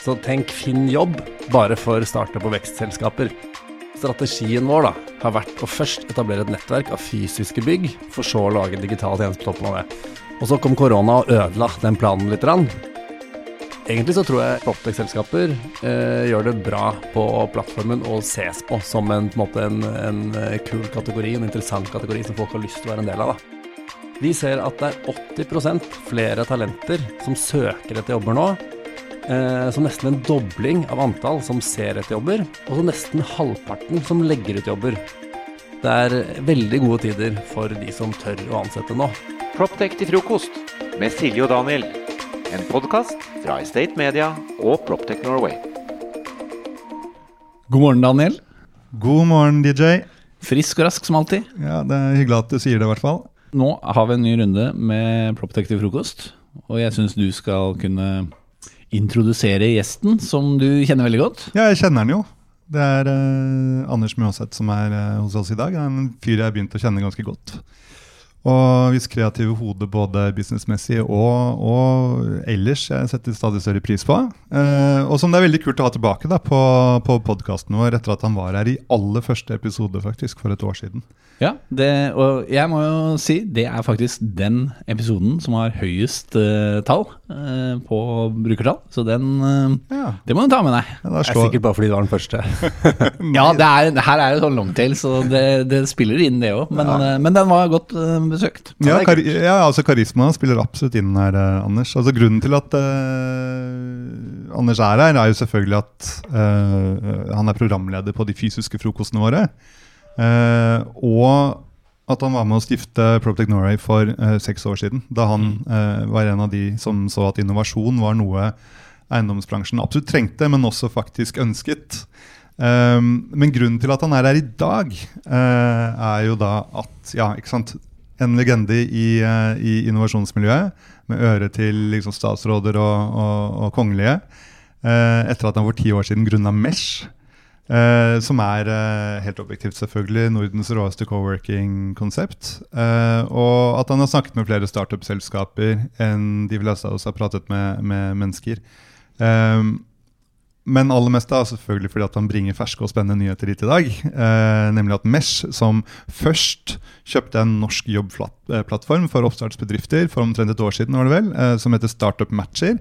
Så tenk Finn jobb, bare for startup- og vekstselskaper. Strategien vår da, har vært å først etablere et nettverk av fysiske bygg, for så å lage digital tjeneste på toppen av det. Og så kom korona og ødela den planen litt. Rann. Egentlig så tror jeg Proptech-selskaper eh, gjør det bra på plattformen og ses på som en, på en, måte en, en eh, kul kategori, en interessant kategori som folk har lyst til å være en del av. Da. Vi ser at det er 80% flere talenter som søker etter jobber nå. Eh, så nesten en dobling av antall som ser etter jobber, og så nesten halvparten som legger ut jobber. Det er veldig gode tider for de som tør å ansette nå. Proptech til frokost med Silje og Daniel. En podkast fra Estate Media og Proptech Norway. God morgen, Daniel. God morgen, DJ. Frisk og rask som alltid. Ja, Det er hyggelig at du sier det, i hvert fall. Nå har vi en ny runde med Proptech til frokost. Og jeg syns du skal kunne introdusere gjesten, som du kjenner veldig godt. Ja, jeg kjenner den jo. Det er eh, Anders Mjåseth som er eh, hos oss i dag. Han er en fyr jeg har begynt å kjenne ganske godt. Og hvis kreative hoder både businessmessig og, og ellers jeg setter stadig større pris på. Eh, og som det er veldig kult å ha tilbake da, på, på podkasten vår etter at han var her i aller første episode faktisk for et år siden. Ja, det, og jeg må jo si det er faktisk den episoden som har høyest eh, tall eh, på brukertall. Så den uh, Ja. Det må du ta med deg. Ja, Det er sikkert bare fordi det var den første. Ja, det er, her er jo sånn longtail, så det, det spiller inn, det òg. Men, ja. men den var godt uh, besøkt. Ja, kari ja, altså karisma spiller absolutt inn her, eh, Anders. Altså Grunnen til at eh, Anders er her, er jo selvfølgelig at eh, han er programleder på de fysiske frokostene våre. Eh, og at han var med å stifte Proptech Norway for eh, seks år siden. Da han eh, var en av de som så at innovasjon var noe eiendomsbransjen absolutt trengte, men også faktisk ønsket. Um, men grunnen til at han er her i dag, uh, er jo da at ja, ikke sant? En legende i, eh, i innovasjonsmiljøet, med øre til liksom, statsråder og, og, og kongelige, eh, etter at han for ti år siden grunna Mesh. eh, som er eh, helt objektivt selvfølgelig Nordens råeste co-working-konsept. Eh, og at han har snakket med flere startup-selskaper enn de fleste av oss har pratet med, med mennesker. Um, men aller mest da selvfølgelig fordi at han bringer ferske og spennende nyheter hit i dag. Eh, nemlig at Mesh, som først kjøpte en norsk jobbplattform for oppstartsbedrifter for omtrent et år siden, var det vel, eh, som heter Startup Matcher,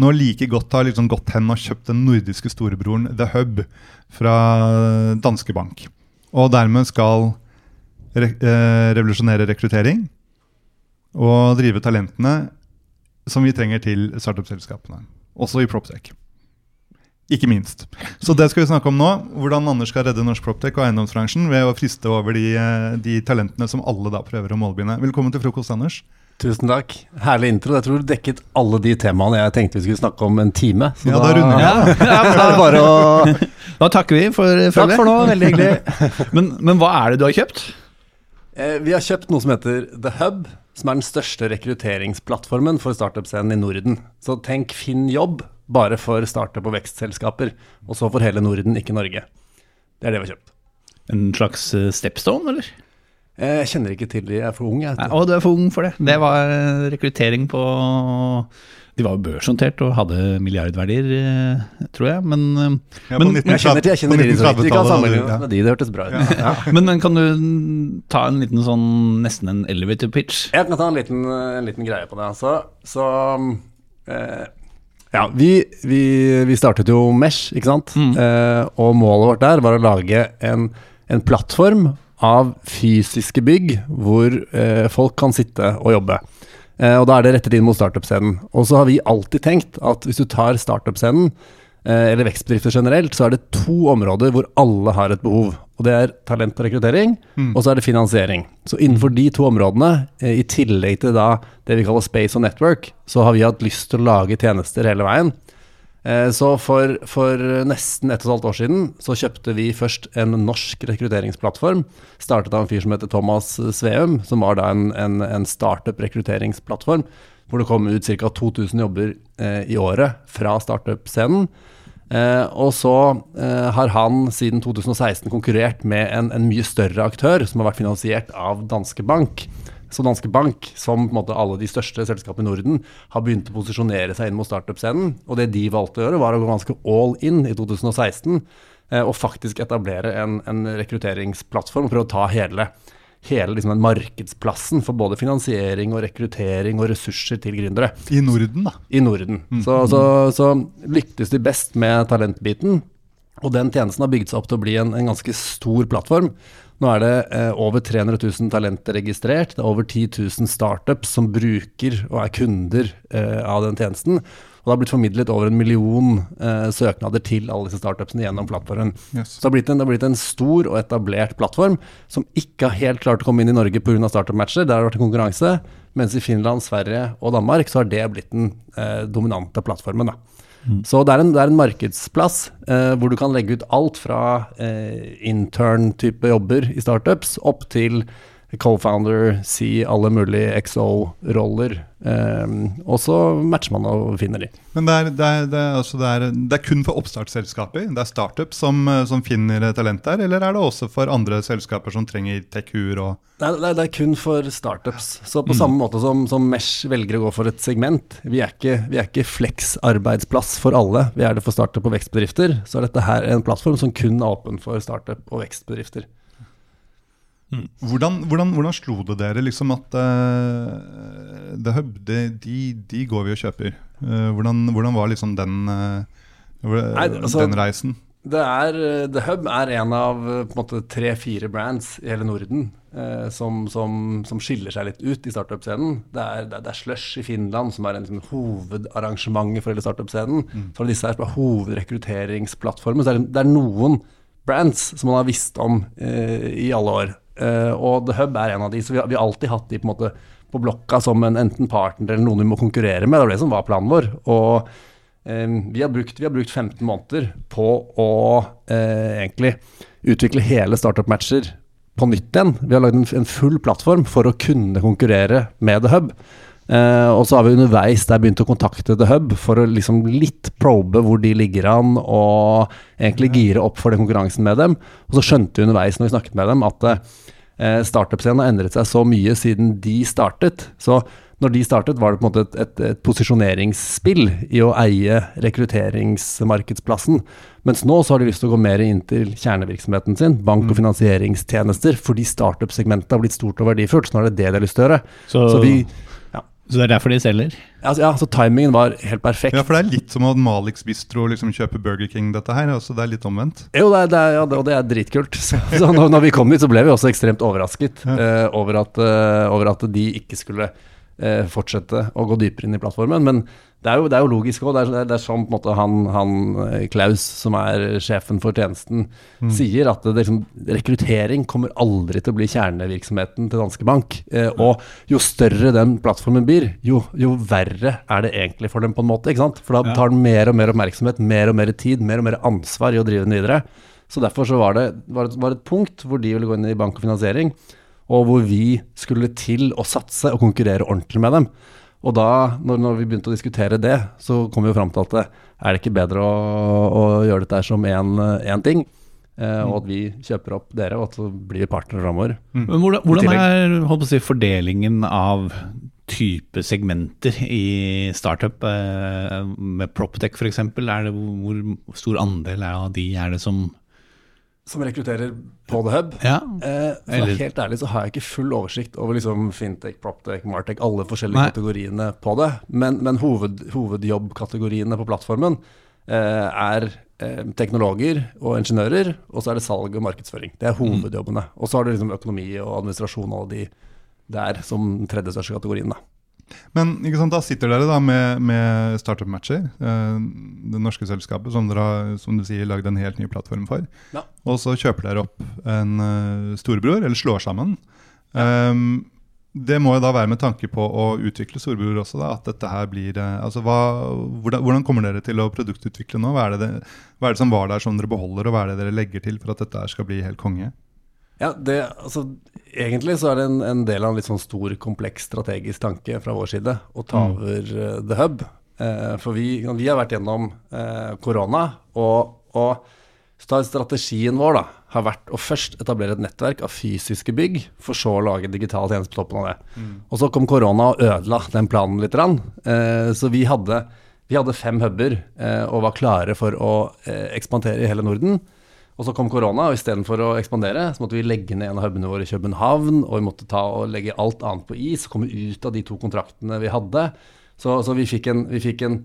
nå like godt har liksom gått hen og kjøpt den nordiske storebroren The Hub fra Danske Bank. Og dermed skal re eh, revolusjonere rekruttering og drive talentene som vi trenger til startup-selskapene. Også i PropTech. Ikke minst. Så det skal vi snakke om nå. Hvordan Anders skal redde norsk proptech og eiendomsbransjen ved å friste over de, eh, de talentene som alle da prøver å målbegynne. Velkommen til frokost, Anders. Tusen takk. Herlig intro. Jeg tror du dekket alle de temaene jeg tenkte vi skulle snakke om en time. Så Ja, da runder vi av. Da er det bare å Da takker vi for Takk for nå, veldig hyggelig. Men, men hva er det du har kjøpt? Eh, Vi har kjøpt noe som heter The Hub, som er den største rekrutteringsplattformen for startup-scenen i Norden. Så tenk Finn jobb, bare for startup- og vekstselskaper. Og så for hele Norden, ikke Norge. Det er det vi har kjøpt. En slags eh, stepstone, eller? Eh, Jeg kjenner ikke til de, jeg er for ung. Jeg. Nei, å, du er for ung for det. Det var eh, rekruttering på De var jo børsnotert og hadde milliardverdier, tror jeg. Men, Ja, Men- på 1930 Jeg kjenner til, jeg kjenner til de. Vi kan 1930-tallet, sammenligne ja. med de, det hørtes bra ut. Ja. men, men kan du ta en liten sånn nesten en elevator pitch? Jeg kan ta en liten, en liten greie på det. Altså. så eh, Ja, vi, vi, vi startet jo Mesh, ikke sant? Eh, og målet vårt der var å lage en, en plattform av fysiske bygg hvor eh, folk kan sitte og jobbe. Eh, og da er det rettet inn mot startup-scenen. Og så har vi alltid tenkt at hvis du tar startup-scenen, eller vekstbedrifter generelt, så er det to områder hvor alle har et behov. Og det er talent og rekruttering, og så er det finansiering. Så innenfor de to områdene, eh, i tillegg til da det vi kaller space og network, så har vi hatt lyst til å lage tjenester hele veien. Eh, Så for, for nesten ett og et halvt år siden så kjøpte vi først en norsk rekrutteringsplattform. Startet av en fyr som heter Thomas Sveum, som var da en, en, en startup-rekrutteringsplattform. Hvor det kom ut ca. 2000 jobber eh, i året fra startup-scenen. Eh, og så eh, har han siden 2016 konkurrert med en, en mye større aktør, som har vært finansiert av Danske Bank. Så Danske Bank, som på en måte alle de største selskapene i Norden, har begynt å posisjonere seg inn mot startup-scenen. Og det de valgte å gjøre, var å gå ganske all in i 2016 eh, og faktisk etablere en, en rekrutteringsplattform prøve å ta hele hele liksom den markedsplassen for både finansiering og rekruttering og ressurser til gründere. I Norden, da. I Norden. Så, så, så lyktes de best med talentbiten. Og den tjenesten har bygd seg opp til å bli en, en ganske stor plattform. Nå er det eh, over 300 000 talenter registrert. Det er over 10 000 startups som bruker og er kunder eh, av den tjenesten. Og det har blitt formidlet over en million eh, søknader til alle disse startupsene gjennom plattformen. Yes. Så det har, blitt en, det har blitt en stor og etablert plattform som ikke har helt klart å komme inn i Norge pga. startup-matcher. Der har det vært en konkurranse. Mens i Finland, Sverige og Danmark så har det blitt den eh, dominante plattformen. Da. Så det er en, det er en markedsplass eh, hvor du kan legge ut alt fra eh, intern-type jobber i startups opp til co-founder, si alle mulige XO-roller. Um, og så matcher man og finner de. Men det er, det, er, det, er, altså det, er, det kun for oppstartsselskaper? Det er startups som, eh, som finner talent der, eller er det også for andre selskaper som trenger tech-huer og Nei, det, er, det kun for startups. Så på samme måte som, som Mesh velger å gå for et segment, vi er ikke, vi er ikke flex-arbeidsplass for alle, vi er det for startup og vekstbedrifter, så er dette her en plattform som kun er åpen for startup og vekstbedrifter. Hvordan, hvordan, hvordan slo det dere liksom at uh, The Hub, de, de, de går vi og kjøper? Uh, hvordan, hvordan var liksom den, uh, Nei, altså- den reisen? Det er, The Hub er en av tre-fire brands i hele Norden eh, som, som, som skiller seg litt ut i startup-scenen. Det, det, det er Slush i Finland som er en liksom, hovedarrangementet for hele startup-scenen. Så er det disse her som er hovedrekrutteringsplattformen. Så det er, det er noen brands som man har visst om eh, i alle år. Eh, og The Hub er en av de, så vi har, vi har alltid hatt de på måte på blokka som en enten partner eller noen vi må konkurrere med. Det var det som var planen vår. Og eh, vi, har brukt, vi har brukt 15 måneder på å eh, egentlig utvikle hele startup-matcher på nytt igjen. Vi har lagd en, en full plattform for å kunne konkurrere med The Hub. Eh, og så har vi underveis der begynt å kontakte The Hub for å liksom litt probe hvor de ligger an, og egentlig gire opp for den konkurransen med dem. Og så skjønte vi underveis når vi snakket med dem at uh, startup-scenen har endret seg så mye siden de startet. Så når de startet, var det på en måte et, et, et posisjoneringsspill i å eie rekrutteringsmarkedsplassen. Mens nå så har de lyst til å gå mer inn til kjernevirksomheten sin, bank- og finansieringstjenester, fordi startup-segmentet har blitt stort og verdifullt. Så nå er det det de har lyst til å gjøre. Så, Så vi så det er derfor de selger? Altså, ja, så timingen var helt perfekt. Ja, for det er litt som at Malix Bistro liksom kjøper Burger King, dette her. Altså det er litt omvendt. Jo, det er, det er, ja, det, og det er dritkult. Så, så når, når vi kom dit, så ble vi også ekstremt overrasket eh, over, at, uh, over at de ikke skulle eh, fortsette å gå dypere inn i plattformen. Men det er jo, det er jo logisk òg. Det, er- det er sånn på en måte han, han eh, Klaus, som er sjefen for tjenesten, sier at det, liksom, rekruttering kommer aldri til å bli kjernevirksomheten til Danske Bank. Eh, og jo større den plattformen blir, jo, jo verre er det egentlig for dem, på en måte. ikke sant? For da tar den mer og mer oppmerksomhet, mer og mer tid, mer og mer ansvar i å drive den videre. Så derfor så var det var et, var et punkt hvor de ville gå inn i bank og finansiering, og hvor vi skulle til å satse og konkurrere ordentlig med dem. Og da, når, når vi begynte å diskutere det, så kom vi jo fram til at det, er det ikke bedre å, å gjøre dette som én ting, eh, og at vi kjøper opp dere, og at så blir vi partnere framover. Men hvordan, hvordan er holdt på å si, fordelingen av type segmenter i startup? Eh, med Proptech f.eks., er det hvor hvor stor andel av de er det som Som rekrutterer på The Hub. Ja. Eh, for helt ærlig så har jeg ikke full oversikt over liksom fintech, proptech, martech, alle forskjellige Nei. kategoriene på det. Men, men hoved, hovedjobbkategoriene på plattformen eh, er eh, teknologer og ingeniører, og så er det salg og markedsføring. Det er hovedjobbene. Og så har du liksom økonomi og administrasjon og alle de der som tredje største kategorien. da. Men sant, da sitter dere da med, med startup-matcher, eh, det norske selskapet som dere har som du sier, lagd en helt ny plattform for. Ja. Og så kjøper dere opp en eh, storebror, eller slår sammen. Um, det må jo da være med tanke på å utvikle storebror også, da, at dette her blir eh, altså hva, hvordan, hvordan kommer dere til å produktutvikle nå? Hva er, det, det, hva er det som var der som dere beholder, og hva er det dere legger til for at dette her skal bli helt konge? Ja, det, altså, Egentlig så er det en, en del av en litt sånn stor, kompleks strategisk tanke fra vår side å ta over uh, The Hub. Uh, for vi, vi har vært gjennom korona, korona, og, og så strategien vår da, har vært å først etablere et nettverk av fysiske bygg, for så å lage digital tjeneste på toppen av det. Og så kom korona og ødela den planen litt. Eh, så vi hadde, vi hadde fem huber eh, og var klare for å eh, ekspandere i hele Norden. Og så kom korona, og istedenfor å ekspandere, så måtte vi legge ned en av hubene våre i København, og vi måtte ta og legge alt annet på is, komme ut av de to kontraktene vi hadde. Så, så vi fikk en, vi fikk en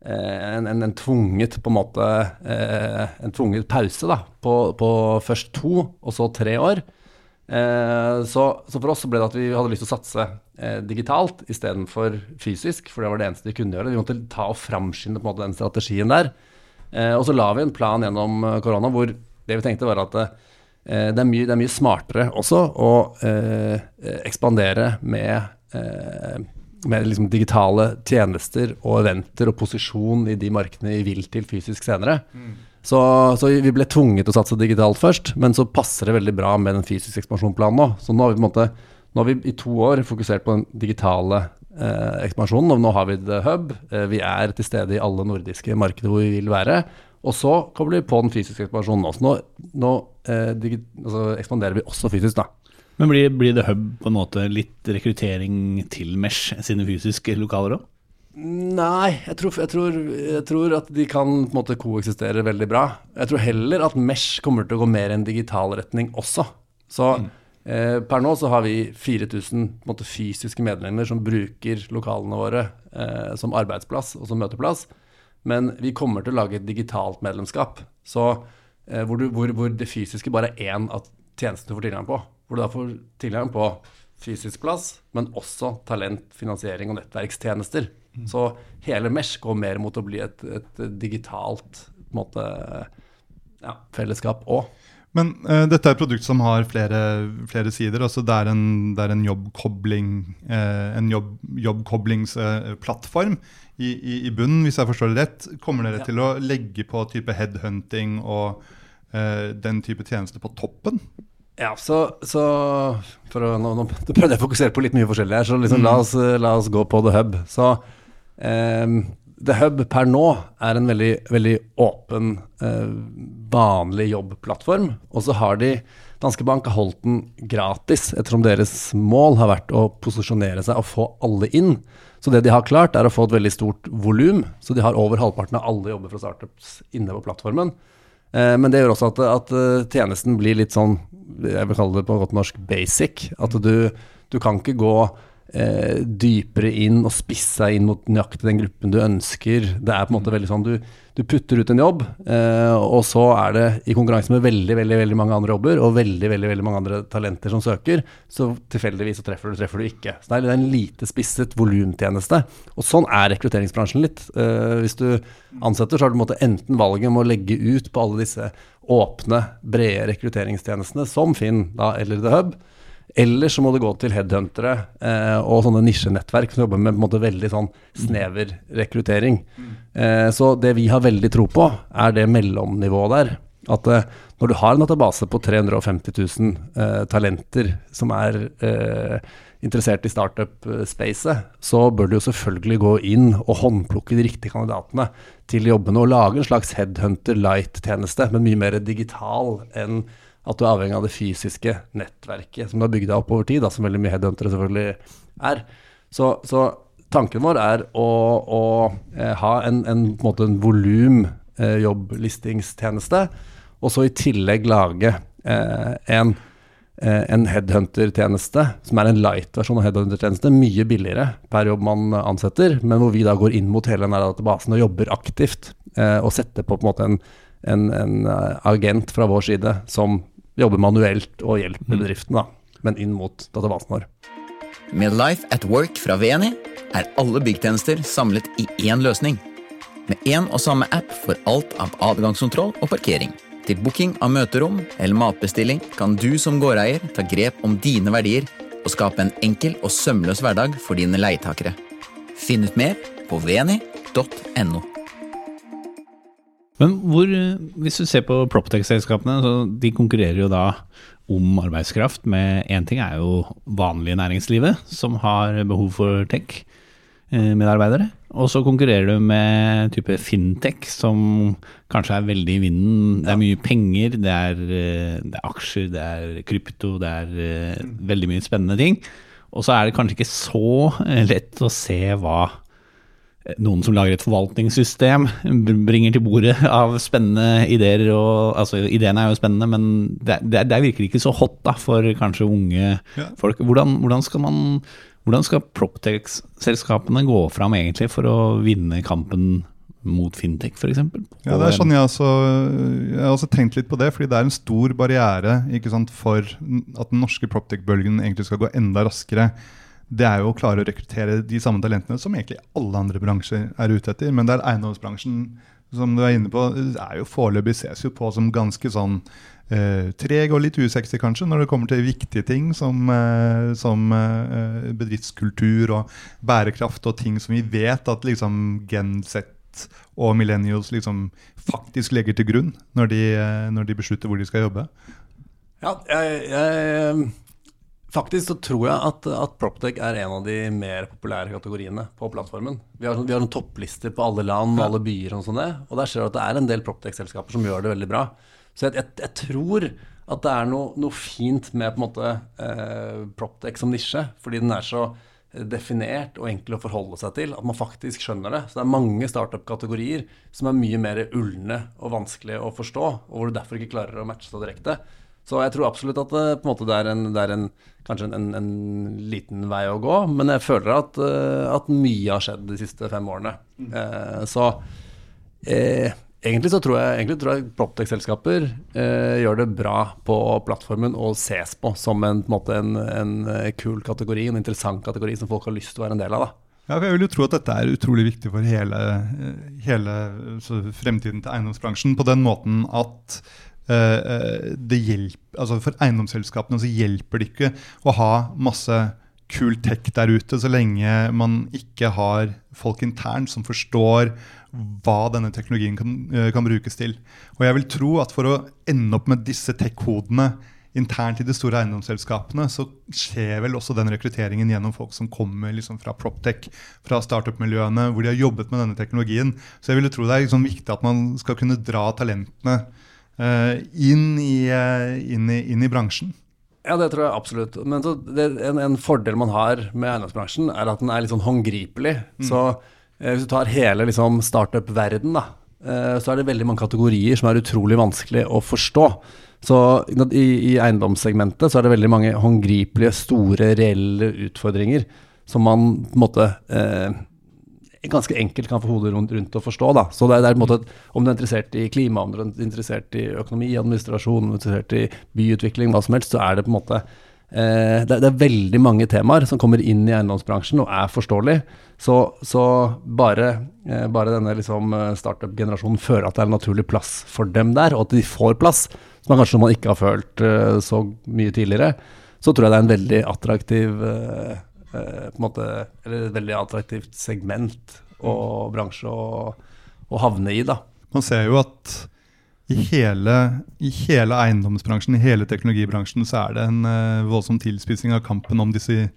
Eh, en, en, tvunget på en måte eh, En tvunget pause da, på, på, først to og så tre år. Eh, så, så, for oss så ble det at vi hadde lyst til å satse eh, digitalt istedenfor fysisk, for det var det eneste vi kunne gjøre. Vi måtte ta og framskynde den strategien der. Eh, og så la vi en plan gjennom eh, korona hvor det vi tenkte var at det er, mye, det, er mye, smartere også å ekspandere med med liksom digitale tjenester og eventer og posisjon i de markedene vi vil til fysisk senere. Mm. Så, så, vi ble tvunget til å satse digitalt først, men så passer det veldig bra med den fysiske ekspansjonsplanen nå. Så nå har vi måte nå har vi i to år fokusert på den digitale eh, ekspansjonen, og nå har vi The Hub. Eh, vi er til stede i alle nordiske markeder hvor vi vil være. Og så kommer vi på den fysiske ekspansjonen også. Nå, nå eh, altså ekspanderer vi også fysisk, da. Men blir, blir, The hub på en måte litt rekruttering til Mesh sine fysiske lokaler òg? Nei, jeg tror, jeg, tror, jeg tror, at de kan på en måte koeksistere veldig bra. Jeg tror heller at Mesh kommer til å gå mer i en digital retning også. Så mm. Eh, per nå så har vi 4000 måte, fysiske medlemmer som bruker lokalene våre eh, som arbeidsplass og som møteplass. Men vi kommer til å lage et digitalt medlemskap. Så eh, hvor, du, hvor, hvor, det fysiske bare er én av tjenestene du får tilgang på hvor du da får tilgang på fysisk plass, men også talent, finansiering og nettverkstjenester. Mm. Så hele Mesh går mer mot å bli et, et digitalt måte, ja, fellesskap òg. Men uh, dette er et produkt som har flere, flere sider. altså Det er en, det er en jobbkobling, uh, en jobb, jobbkoblingsplattform uh, i, i, i, bunnen, hvis jeg forstår det rett. Kommer dere ja. til å legge på type headhunting og den type tjenester på toppen? Ja, så, så for å, nå, nå, prøvde jeg å fokusere på litt mye forskjellig her, så liksom, mm. la, oss, la, oss, gå på The Hub. Så um, The Hub per nå er en veldig, veldig åpen, eh, vanlig jobbplattform. Og så har de Danske Bank har holdt den gratis, ettersom deres mål har vært å posisjonere seg og få alle inn. Så det de har klart, er å få et veldig stort volum. Så de har over halvparten av alle jobber fra startups inne på plattformen. Eh, men det gjør også at, at, eh, tjenesten blir litt sånn, jeg vil kalle det på godt norsk, basic. At du, du kan ikke gå eh, dypere inn og spisse deg inn mot nøyaktig den gruppen du ønsker. Det er på en måte veldig sånn du, du putter ut en jobb, eh, og så er det i konkurranse med veldig veldig, veldig mange andre jobber og veldig veldig, veldig mange andre talenter som søker, så tilfeldigvis så treffer du, treffer du ikke. Så det er en lite spisset volumtjeneste. Og sånn er rekrutteringsbransjen litt. Eh, hvis du ansetter, så har du måte, enten valget om å legge ut på alle disse åpne, brede rekrutteringstjenestene som Finn da, eller The Hub, eller så må du gå til headhuntere eh, og sånne nisjenettverk som jobber med måte veldig sånn snever rekruttering. Mm. Eh, så det vi har veldig tro på, er det mellomnivået der. At eh, når du har en database på 350 000 eh, talenter som er eh, interessert i startup-spacet, så bør du jo selvfølgelig gå inn og håndplukke de riktige kandidatene til jobbene og lage en slags headhunter light-tjeneste, men mye mer digital enn at du er avhengig av det fysiske nettverket som du har bygd deg opp over tid, da, som veldig mye headhuntere selvfølgelig er. Så, så, tanken vår er å, å eh, ha en, en, en, en volum eh, jobblistingstjeneste, og så i tillegg lage eh, en, eh, en headhunter-tjeneste, som er en light-versjon av headhunter-tjeneste, mye billigere per jobb man ansetter, men hvor vi da går inn mot hele den databasen og jobber aktivt, eh, og setter på, på en måte en, en, en, eh, agent fra vår side som jobber manuelt og hjelper mm. bedriften, da, men inn mot databasen vår. Med Life at Work fra VNI er alle byggtjenester samlet i én løsning. Med én og samme app for alt av adgangskontroll og parkering. Til booking av møterom eller matbestilling kan du som gårdeier ta grep om dine verdier og skape en enkel og sømløs hverdag for dine leietakere. Finn ut mer på veni.no. Men hvor, hvis du ser på Proptech-selskapene, så de konkurrerer jo da om arbeidskraft med Én ting er jo vanlige næringslivet, som har behov for tech. eh, medarbeidere. Og så konkurrerer du med type fintech, som kanskje er veldig i vinden. Det er mye penger, det er, eh, det er aksjer, det er krypto, det er eh, veldig mye spennende ting. Og så er det kanskje ikke så eh, lett å se hva eh, noen som lager et forvaltningssystem, bringer til bordet av spennende ideer. Og, altså, ideene er jo spennende, men det, det, det virker ikke så hot da, for kanskje unge Ja. folk. Hvordan, hvordan skal man hvordan skal Proptex-selskapene gå fram egentlig for å vinne kampen mot fintech, f.eks.? Ja, det er sånn jeg, også, jeg har også tenkt litt på det, fordi det er en stor barriere ikke sant, for at den norske proptech-bølgen egentlig skal gå enda raskere. Det er jo å klare å rekruttere de samme talentene som egentlig alle andre bransjer er ute etter. Men det er eiendomsbransjen som du er inne på, er jo foreløpig ses jo på som ganske sånn eh, treg og litt usexy kanskje, når det kommer til viktige ting som, eh, som eh, bedriftskultur og bærekraft og ting som vi vet at liksom Genset og millennials liksom faktisk legger til grunn når de, eh, når de beslutter hvor de skal jobbe. Ja, jeg, jeg Faktisk så tror jeg at, at PropTech er en av de mer populære kategoriene på plattformen. Vi har, vi har noen topplister på alle land og alle byer, og sånn det, og der ser du at det er en del PropTech-selskaper som gjør det veldig bra. Så jeg, jeg, jeg tror at det er noe, noe fint med på en måte eh, PropTech som nisje, fordi den er så eh, definert og enkel å forholde seg til at man faktisk skjønner det. Så det er mange startup-kategorier som er mye mer ulne og vanskelig å forstå, og hvor du derfor ikke klarer å matche det direkte. Så jeg tror absolutt at det, på en måte, det er, en, det er en, kanskje en, en, en liten vei å gå, men jeg føler at, eh, at mye har skjedd de siste fem årene. Eh, så eh, egentlig så tror jeg, egentlig tror jeg Proptech-selskaper eh, gjør det bra på plattformen og ses på som en, på en, måte en, en eh, kul kategori, en interessant kategori som folk har lyst til å være en del av. da. Ja, jeg vil jo tro at dette er utrolig viktig for hele, hele fremtiden til eiendomsbransjen. På den måten at eh, det hjelper, altså for eiendomsselskapene så hjelper det ikke å ha masse kul tech der ute, så lenge man ikke har folk internt som forstår hva denne teknologien kan, eh, kan brukes til. Og jeg vil tro at for å ende opp med disse tech-hodene internt i de store eiendomsselskapene, så skjer vel også den rekrutteringen gjennom folk som kommer liksom fra Proptech, fra startup-miljøene, hvor de har jobbet med denne teknologien. Så jeg ville tro det er liksom viktig at man skal kunne dra talentene eh, inn, i, eh, inn, i, inn i bransjen. Ja, det tror jeg absolutt. Men så det, en, en fordel man har med eiendomsbransjen, er at den er litt sånn håndgripelig. Så eh, hvis du tar hele liksom, startup-verden, da, eh, så er det veldig mange kategorier som er utrolig vanskelig å forstå. Så i, i eiendomssegmentet så er det veldig mange håndgripelige, store, reelle utfordringer som man på en måte eh, ganske enkelt kan få hodet rundt, rundt å forstå. Da. Så det er, det er en måte at Om du er interessert i klima, om du er interessert i økonomi, administrasjon, er interessert i byutvikling, hva som helst, så er det på en måte eh, det, er, det er veldig mange temaer som kommer inn i eiendomsbransjen og er forståelig. Så, så bare, eh, bare denne liksom, eh, startup-generasjonen føler at det er en naturlig plass for dem der, og at de får plass, som er kanskje man ikke har følt eh, så mye tidligere, så tror jeg det er en veldig attraktiv eh, på en måte, eller et veldig attraktivt segment og bransje å, å havne i. da. Man ser jo at i hele, i hele eiendomsbransjen, i hele teknologibransjen, så er det en uh, voldsom tilspissing av kampen om disse,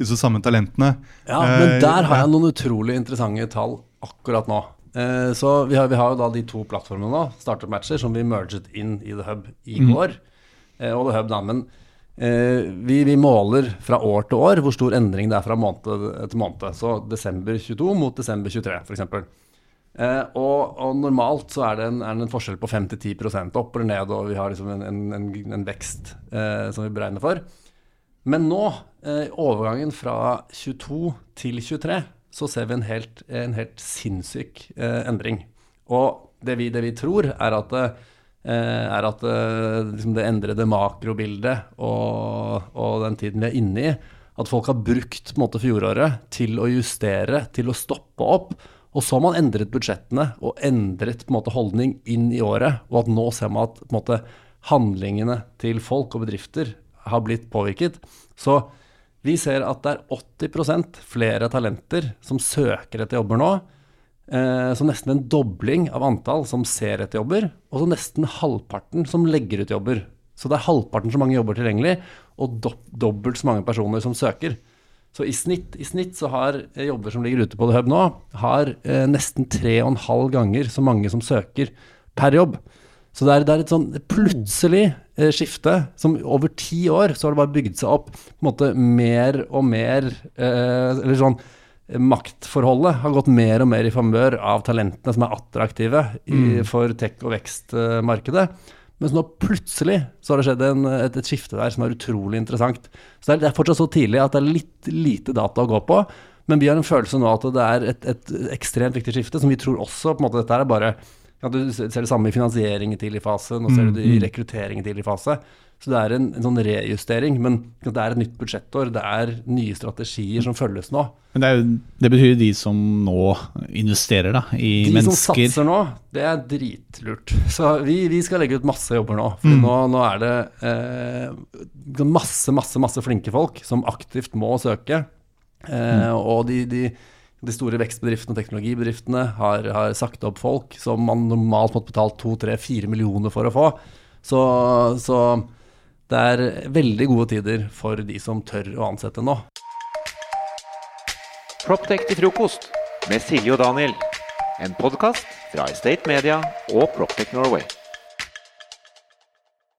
disse samme talentene. Ja, men Eh, der har jeg noen utrolig interessante tall akkurat nå. Eh, så vi har, vi har jo da de to plattformene nå, startup-matcher, som vi merget inn i The Hub i går. Eh, og The Hub da, men eh, vi, vi måler fra år til år hvor stor endring det er fra måned til måned. Så desember 22 mot desember 23, f.eks. Eh, og, og normalt så er det en, er det en forskjell på 5-10% opp eller ned, og vi har liksom en, en, en, vekst eh, som vi beregner for. Men nå, eh, overgangen fra 22 til 23, så ser vi en helt, helt sinnssyk eh, endring. Og det vi, det vi tror, er at, eh, er at eh, liksom det endrede makrobildet og, og den tiden vi er inne i, at folk har brukt måte, fjoråret til å justere, til å stoppe opp. Og så har man endret budsjettene og endret måte, holdning inn i året. Og at nå ser man at måte, handlingene til folk og bedrifter har blitt påvirket. Så vi ser at det er 80% flere talenter som søker etter jobber nå. Eh, så nesten en dobling av antall som ser etter jobber, og så nesten halvparten som legger ut jobber. Så det er halvparten så mange jobber tilgjengelig, og do dobbelt så mange personer som søker. Så i snitt, i snitt så har eh, jobber som ligger ute på The Hub nå, har eh, nesten tre og en halv ganger så mange som søker per jobb. Så det er, det er et sånn plutselig skifte som over ti år så har det bare bygd seg opp på en måte mer og mer Eller sånn Maktforholdet har gått mer og mer i favør av talentene som er attraktive i, for tech- og vekstmarkedet. Mens nå plutselig så har det skjedd en, et, et skifte der som er utrolig interessant. Så det er, det er fortsatt så tidlig at det er litt lite data å gå på. Men vi har en følelse nå at det er et, et ekstremt viktig skifte, som vi tror også på en måte Dette er bare ja, Du ser det samme i finansiering i tidlig fase, nå ser du det i rekruttering i tidlig fase. Så det er en, en sånn rejustering, men det er et nytt budsjettår. Det er nye strategier som følges nå. Men det, jo- det betyr de som nå investerer da, i De som satser nå, det er dritlurt. Så vi, vi skal legge ut masse jobber nå. For nå, nå er det eh, masse, masse, masse flinke folk som aktivt må søke. Eh, Og de, de, de store vekstbedriftene og teknologibedriftene har, har sagt opp folk som man normalt måtte betalt to, tre, fire millioner for å få. Så, så det er veldig gode tider for de som tør å ansette nå. Proptech til frokost med Silje og Daniel. En podkast fra Estate Media og Proptech Norway.